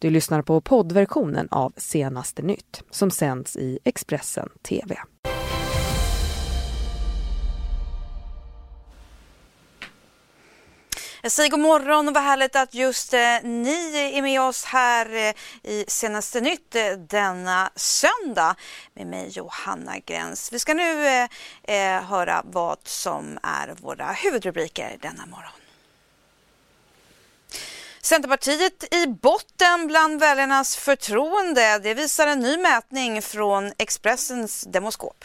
Du lyssnar på poddversionen av Senaste nytt som sänds i Expressen TV. Jag säger god morgon och vad härligt att just eh, ni är med oss här eh, i Senaste nytt eh, denna söndag med mig Johanna Gräns. Vi ska nu höra vad som är våra huvudrubriker denna morgon. Centerpartiet i botten bland väljarnas förtroende. Det visar en ny mätning från Expressens Demoskop.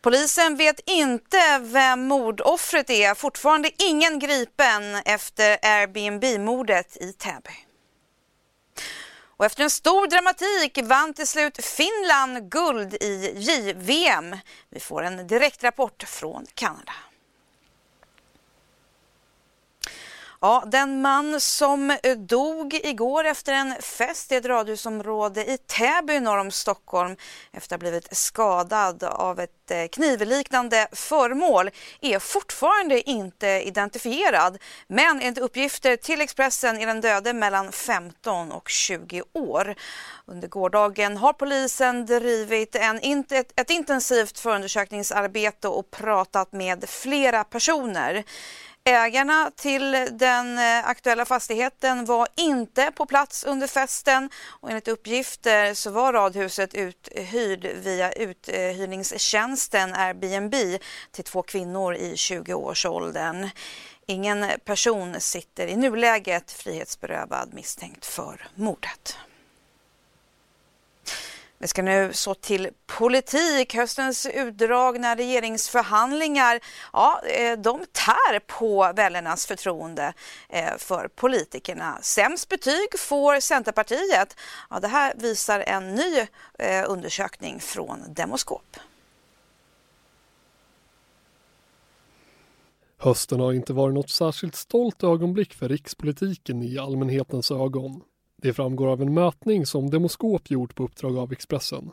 Polisen vet inte vem mordoffret är. Fortfarande ingen gripen efter Airbnb-mordet i Täby. Och efter en stor dramatik vann till slut Finland guld i JVM. Vi får en direktrapport från Kanada. Ja, den man som eh, dog igår efter en fest i ett radhusområde i Täby norr om Stockholm efter att ha blivit skadad av ett eh, knivliknande föremål är fortfarande inte identifierad. Men enligt uppgifter till Expressen är den döde mellan 15 och 20 år. Under gårdagen har polisen drivit en, ett intensivt förundersökningsarbete och pratat med flera personer. Ägarna till den eh, aktuella fastigheten var inte på plats under festen och enligt uppgifter eh, så var radhuset uthyrd via uthyrningstjänsten Airbnb till två kvinnor i 20-årsåldern. Ingen person sitter i nuläget frihetsberövad misstänkt för mordet. Vi ska nu så till politik. Höstens utdragna regeringsförhandlingar, ja, eh, de tär på väljarnas förtroende eh, för politikerna. Sämst betyg får Centerpartiet. Ja, det här visar en ny eh, undersökning från Demoskop. Hösten har inte varit något särskilt stolt ögonblick för rikspolitiken i allmänhetens ögon. Det framgår av en mätning som Demoskop gjort på uppdrag av Expressen.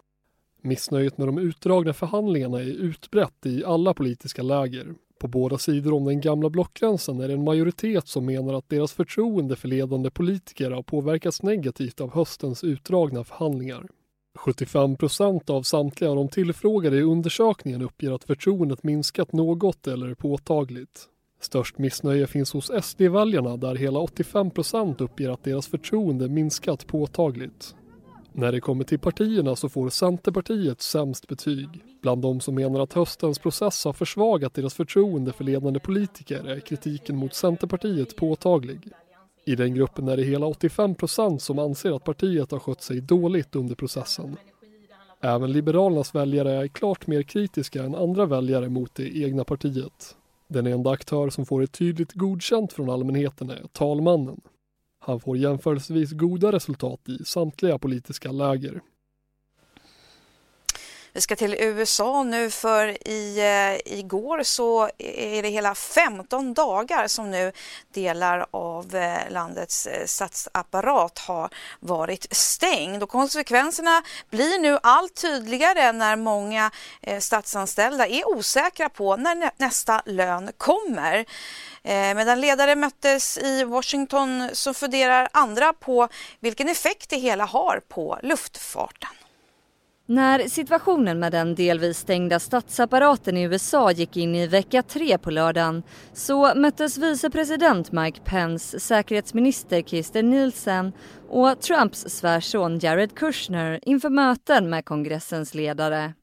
Missnöjet med de utdragna förhandlingarna är utbrett i alla politiska läger. På båda sidor om den gamla blockgränsen är det en majoritet som menar att deras förtroende för ledande politiker har påverkats negativt av höstens utdragna förhandlingar. 75 procent av samtliga av de tillfrågade i undersökningen uppger att förtroendet minskat något eller påtagligt. Störst missnöje finns hos SD-väljarna där hela 85 procent uppger att deras förtroende minskat påtagligt. När det kommer till partierna så får Centerpartiet sämst betyg. Bland de som menar att höstens process har försvagat deras förtroende för ledande politiker är kritiken mot Centerpartiet påtaglig. I den gruppen är det hela 85 procent som anser att partiet har skött sig dåligt under processen. Även Liberalernas väljare är klart mer kritiska än andra väljare mot det egna partiet. Den enda aktör som får ett tydligt godkänt från allmänheten är talmannen. Han får jämförelsevis goda resultat i samtliga politiska läger. Vi ska till USA nu för i, eh, igår så är det hela 15 dagar som nu delar av eh, landets eh, statsapparat har varit stängd och konsekvenserna blir nu allt tydligare när många eh, statsanställda är osäkra på när nä nästa lön kommer. Eh, medan ledare möttes i Washington så funderar andra på vilken effekt det hela har på luftfarten. När situationen med den delvis stängda statsapparaten i USA gick in i vecka tre på lördagen så möttes vicepresident Mike Pence, säkerhetsminister Kirsten Nielsen och Trumps svärson Jared Kushner inför möten med kongressens ledare.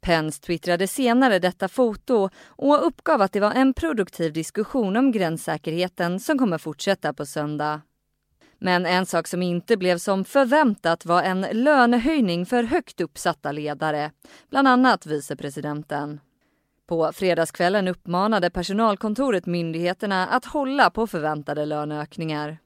Pence twittrade senare detta foto och uppgav att det var en produktiv diskussion om gränssäkerheten som kommer fortsätta på söndag. Men en sak som inte blev som förväntat var en lönehöjning för högt uppsatta ledare, bland annat vicepresidenten. På fredagskvällen uppmanade personalkontoret myndigheterna att hålla på förväntade löneökningar.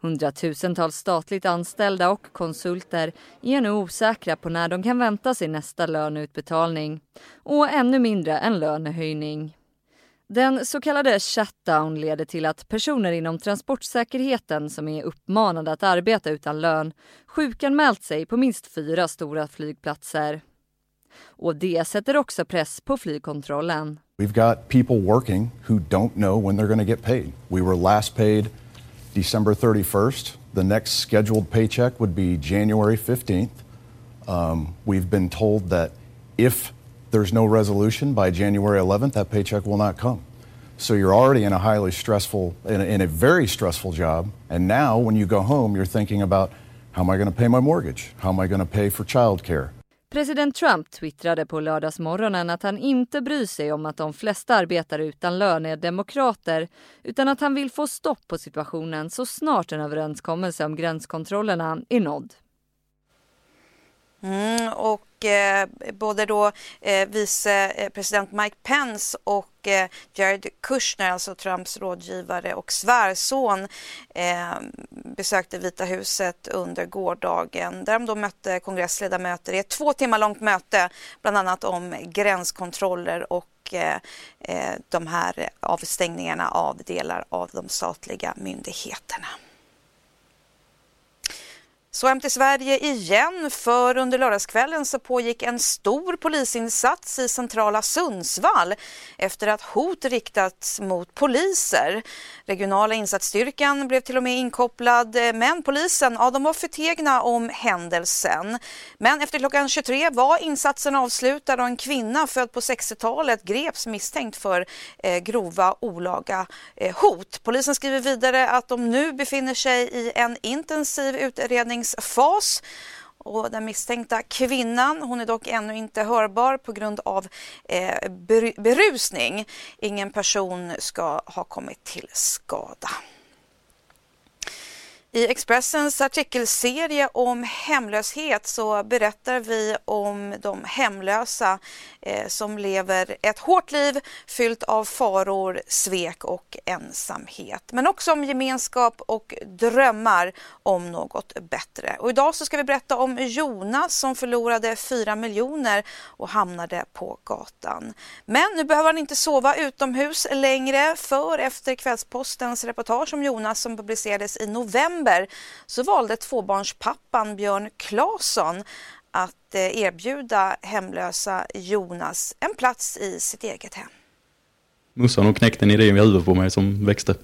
Hundratusentals statligt anställda och konsulter är nu osäkra på när de kan vänta sig nästa löneutbetalning och ännu mindre en lönehöjning. Den så kallade shutdown leder till att personer inom transportsäkerheten som är uppmanade att arbeta utan lön sjukanmält sig på minst fyra stora flygplatser. Och det sätter också press på flygkontrollen. We've got people working who don't know when they're going to get paid. We were last paid December 31st. The next scheduled paycheck would be January 15th. Um, we've been told that if there's no resolution by January 11th, that paycheck will not come. So you're already in a highly stressful, in a, in a very stressful job. And now when you go home, you're thinking about how am I going to pay my mortgage? How am I going to pay for childcare? President Trump twittrade på lördagsmorgonen att han inte bryr sig om att de flesta arbetare utan lön är demokrater utan att han vill få stopp på situationen så snart en överenskommelse om gränskontrollerna är nådd. Mm, och eh, både då eh, vicepresident eh, Mike Pence och eh, Jared Kushner, alltså Trumps rådgivare och svärson, eh, besökte Vita huset under gårdagen där de då mötte kongressledamöter i ett två timmar långt möte, bland annat om gränskontroller och eh, eh de här avstängningarna av delar av de statliga myndigheterna. Så hem till Sverige igen, för under lördagskvällen så pågick en stor polisinsats i centrala Sundsvall efter att hot riktats mot poliser. Regionala insatsstyrkan blev till och med inkopplad, eh, men polisen ja, de var förtegna om händelsen. Men efter klockan 23 var insatsen avslutad och en kvinna född på 60-talet greps misstänkt för eh, grova olaga eh, hot. Polisen skriver vidare att de nu befinner sig i en intensiv utredning utredningsfas. Och den misstänkta kvinnan, hon är dock ännu inte hörbar på grund av eh, berusning. Ingen person ska ha kommit till skada. I Expressens artikelserie om hemlöshet så berättar vi om de hemlösa eh, som lever ett hårt liv fyllt av faror, svek och ensamhet. Men också om gemenskap och drömmar om något bättre. Och idag så ska vi berätta om Jonas som förlorade 4 miljoner och hamnade på gatan. Men nu behöver han inte sova utomhus längre för efter Kvällspostens reportage om Jonas som publicerades i november november så valde tvåbarnspappan Björn Claesson att eh, erbjuda hemlösa Jonas en plats i sitt eget hem. Mussan och knäckte en idé i huvudet på mig som växte.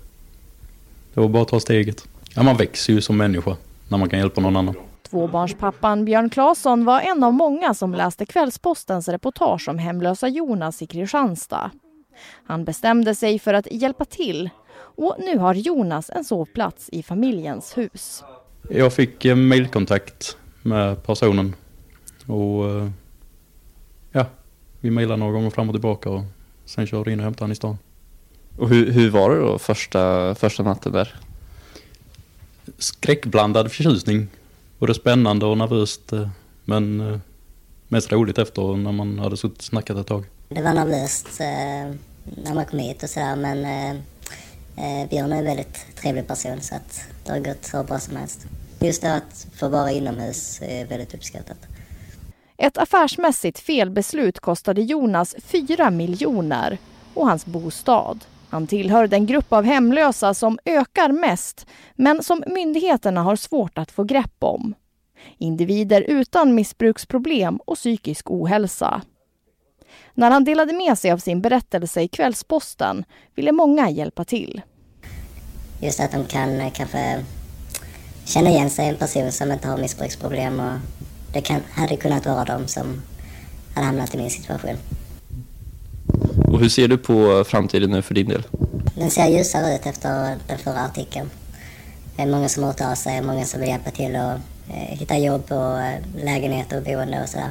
Det var bara att ta steget. Ja, man växer ju som människa när man kan hjälpa någon annan. Tvåbarnspappan Björn Claesson var en av många som läste Kvällspostens reportage om hemlösa Jonas i Kristianstad. Han bestämde sig för att hjälpa till och nu har Jonas en sovplats i familjens hus. Jag fick eh, mejlkontakt med personen och eh, ja, vi mejlade några gånger fram och tillbaka och sen körde in och hämtade han i stan. Och hur, hur var det då första, första natten där? Skräckblandad förtjusning. Både spännande och nervöst. Eh, men mest roligt efter när man hade suttit och snackat ett tag. Det var nervöst när man kom hit och sådär men Eh, Björn är en väldigt trevlig person så att det har gått så bra som helst. Just det att få vara inomhus är väldigt uppskattat. Ett affärsmässigt felbeslut kostade Jonas 4 miljoner och hans bostad. Han tillhör den grupp av hemlösa som ökar mest men som myndigheterna har svårt att få grepp om. Individer utan missbruksproblem och psykisk ohälsa. När han delade med sig av sin berättelse i Kvällsposten ville många hjälpa till. Just att de kan eh, kanske känna igen sig i en person som inte har missbruksproblem och det kan, hade kunnat vara de som hade hamnat i min situation. Och hur ser du på framtiden nu för din del? Den ser ljusare ut efter den förra artikeln. Det är många som har hört av sig, många som vill hjälpa till att eh, hitta jobb och eh, lägenheter och boende och sådär.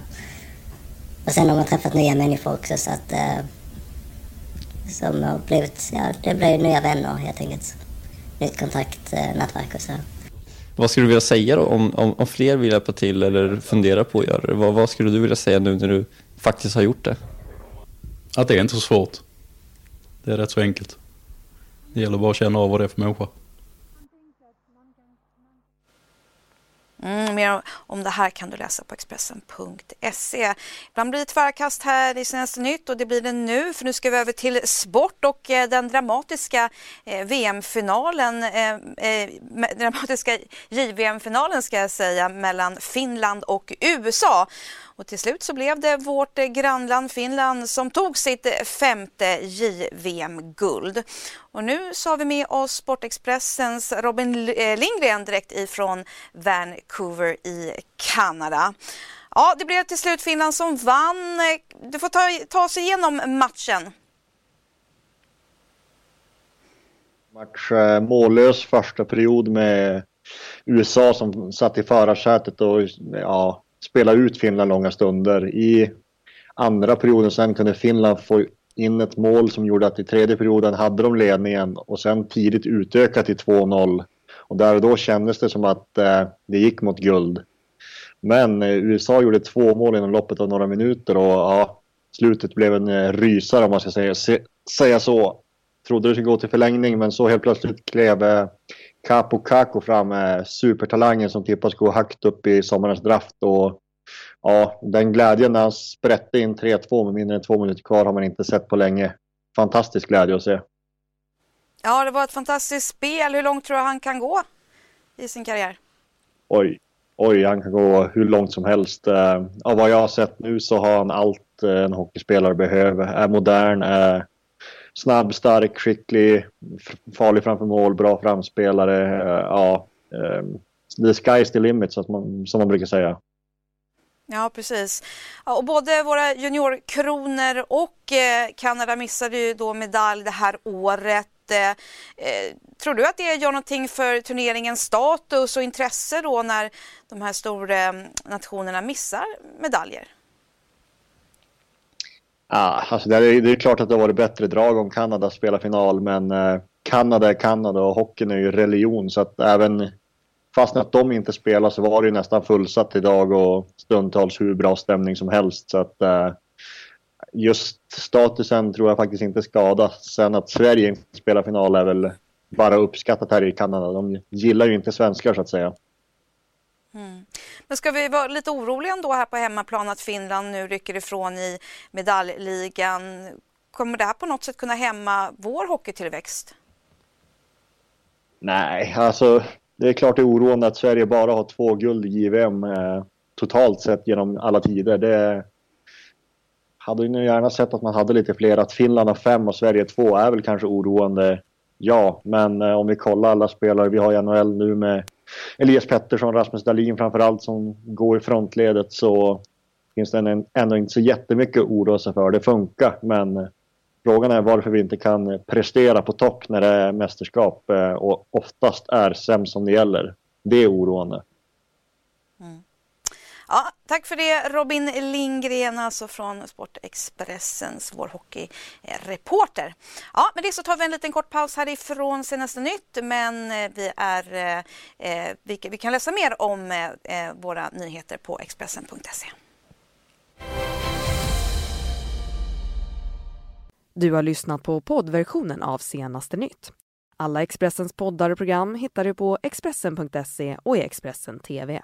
Och sen har man träffat nya människor också så att som har blivit, ja det blev nya vänner helt enkelt. Nytt kontakt, eh, och så. Vad skulle du vilja säga då om, om, om fler vill hjälpa till eller fundera på att göra det? Vad, vad skulle du vilja säga nu när du faktiskt har gjort det? Att det är inte så svårt. Det är rätt så enkelt. Det gäller bara att känna av vad det är för människa. Mm, mer om det här kan du läsa på Expressen.se. Ibland blir det tvärkast här i senaste nytt och det blir det nu för nu ska vi över till sport och eh, den dramatiska VM-finalen, eh, eh, eh dramatiska JVM-finalen ska jag säga mellan Finland och USA. Och till slut så blev det vårt grannland Finland som tog sitt femte JVM-guld. Och nu så har vi med oss Sportexpressens Robin Lindgren direkt ifrån Vancouver Vancouver i Kanada. Ja, det blev till slut Finland som vann. Du får ta, ta oss igenom matchen. Match eh, mållös första period med USA som satt i förarsätet och ja, spelade ut Finland långa stunder. I andra perioden sen kunde Finland få in ett mål som gjorde att i tredje perioden hade de ledningen och sen tidigt utöka till 2-0. Och där och då kändes det som att eh, det gick mot guld. Men eh, USA gjorde två mål inom loppet av några minuter och ja, slutet blev en eh, rysare om man ska säga, se, säga så. Trodde det skulle gå till förlängning men så helt plötsligt klev eh, Capo Caco fram eh, supertalangen som tippas gå högt upp i sommarens draft. Och, ja, den glädjen när han sprätte in 3-2 med mindre än två minuter kvar har man inte sett på länge. Fantastisk glädje att se. Ja, det var ett fantastiskt spel. Hur långt tror du han kan gå i sin karriär? Oj, oj, han kan gå hur långt som helst. Uh, av vad jag har sett nu så har han allt eh, en hockeyspelare behöver. Är modern, är snabb, stark, skicklig, farlig framför mål, bra framspelare. Eh, ja, ehm, the sky's the limit som man, som man brukar säga. Ja, precis. och både våra juniorkronor och eh, Kanada missade ju då medalj det här året. Eh, eh, tror du att det gör någonting för turneringens status och intresse då när de här stora eh, nationerna missar medaljer? Ja, alltså det, är, det är klart att det har varit bättre drag om Kanada spelar final, men eh, Kanada är Kanada och hockeyn är ju religion så att även fast att de inte spelar så var det ju nästan fullsatt idag och stundtals hur bra stämning som helst. Så att eh, just statusen tror jag faktiskt inte skadas. Sen att Sverige spelar final är väl bara uppskattat här i Kanada. De gillar ju inte svenskar så att säga. Mm. Men ska vi vara lite oroliga ändå här på hemmaplan att Finland nu rycker ifrån i medaljligan? Kommer det här på något sätt kunna hämma vår hockeytillväxt? Nej, alltså det är klart det är oroande att Sverige bara har två guld i JVM eh, totalt sett genom alla tider. Det hade ju gärna sett att man hade lite fler. Att Finland har fem och Sverige två är väl kanske oroande. Ja, men eh, om vi kollar alla spelare vi har i NHL nu med Elias Pettersson, Rasmus Dahlin framförallt som går i frontledet så finns det ändå inte så jättemycket att oroa sig för. Det funkar men eh, frågan är varför vi inte kan prestera på topp när det är mästerskap eh, och oftast är sämst som det gäller. Det är oroande. Ja, tack för det Robin Lindgren alltså från Sportexpressens vår hockeyreporter. Ja, med det så tar vi en liten kort paus härifrån senaste nytt men eh, vi, är, eh, eh vi, vi, kan läsa mer om eh, eh våra nyheter på Expressen.se. Du har lyssnat på poddversionen av senaste nytt. Alla Expressens poddar och program hittar du på Expressen.se och i Expressen TV.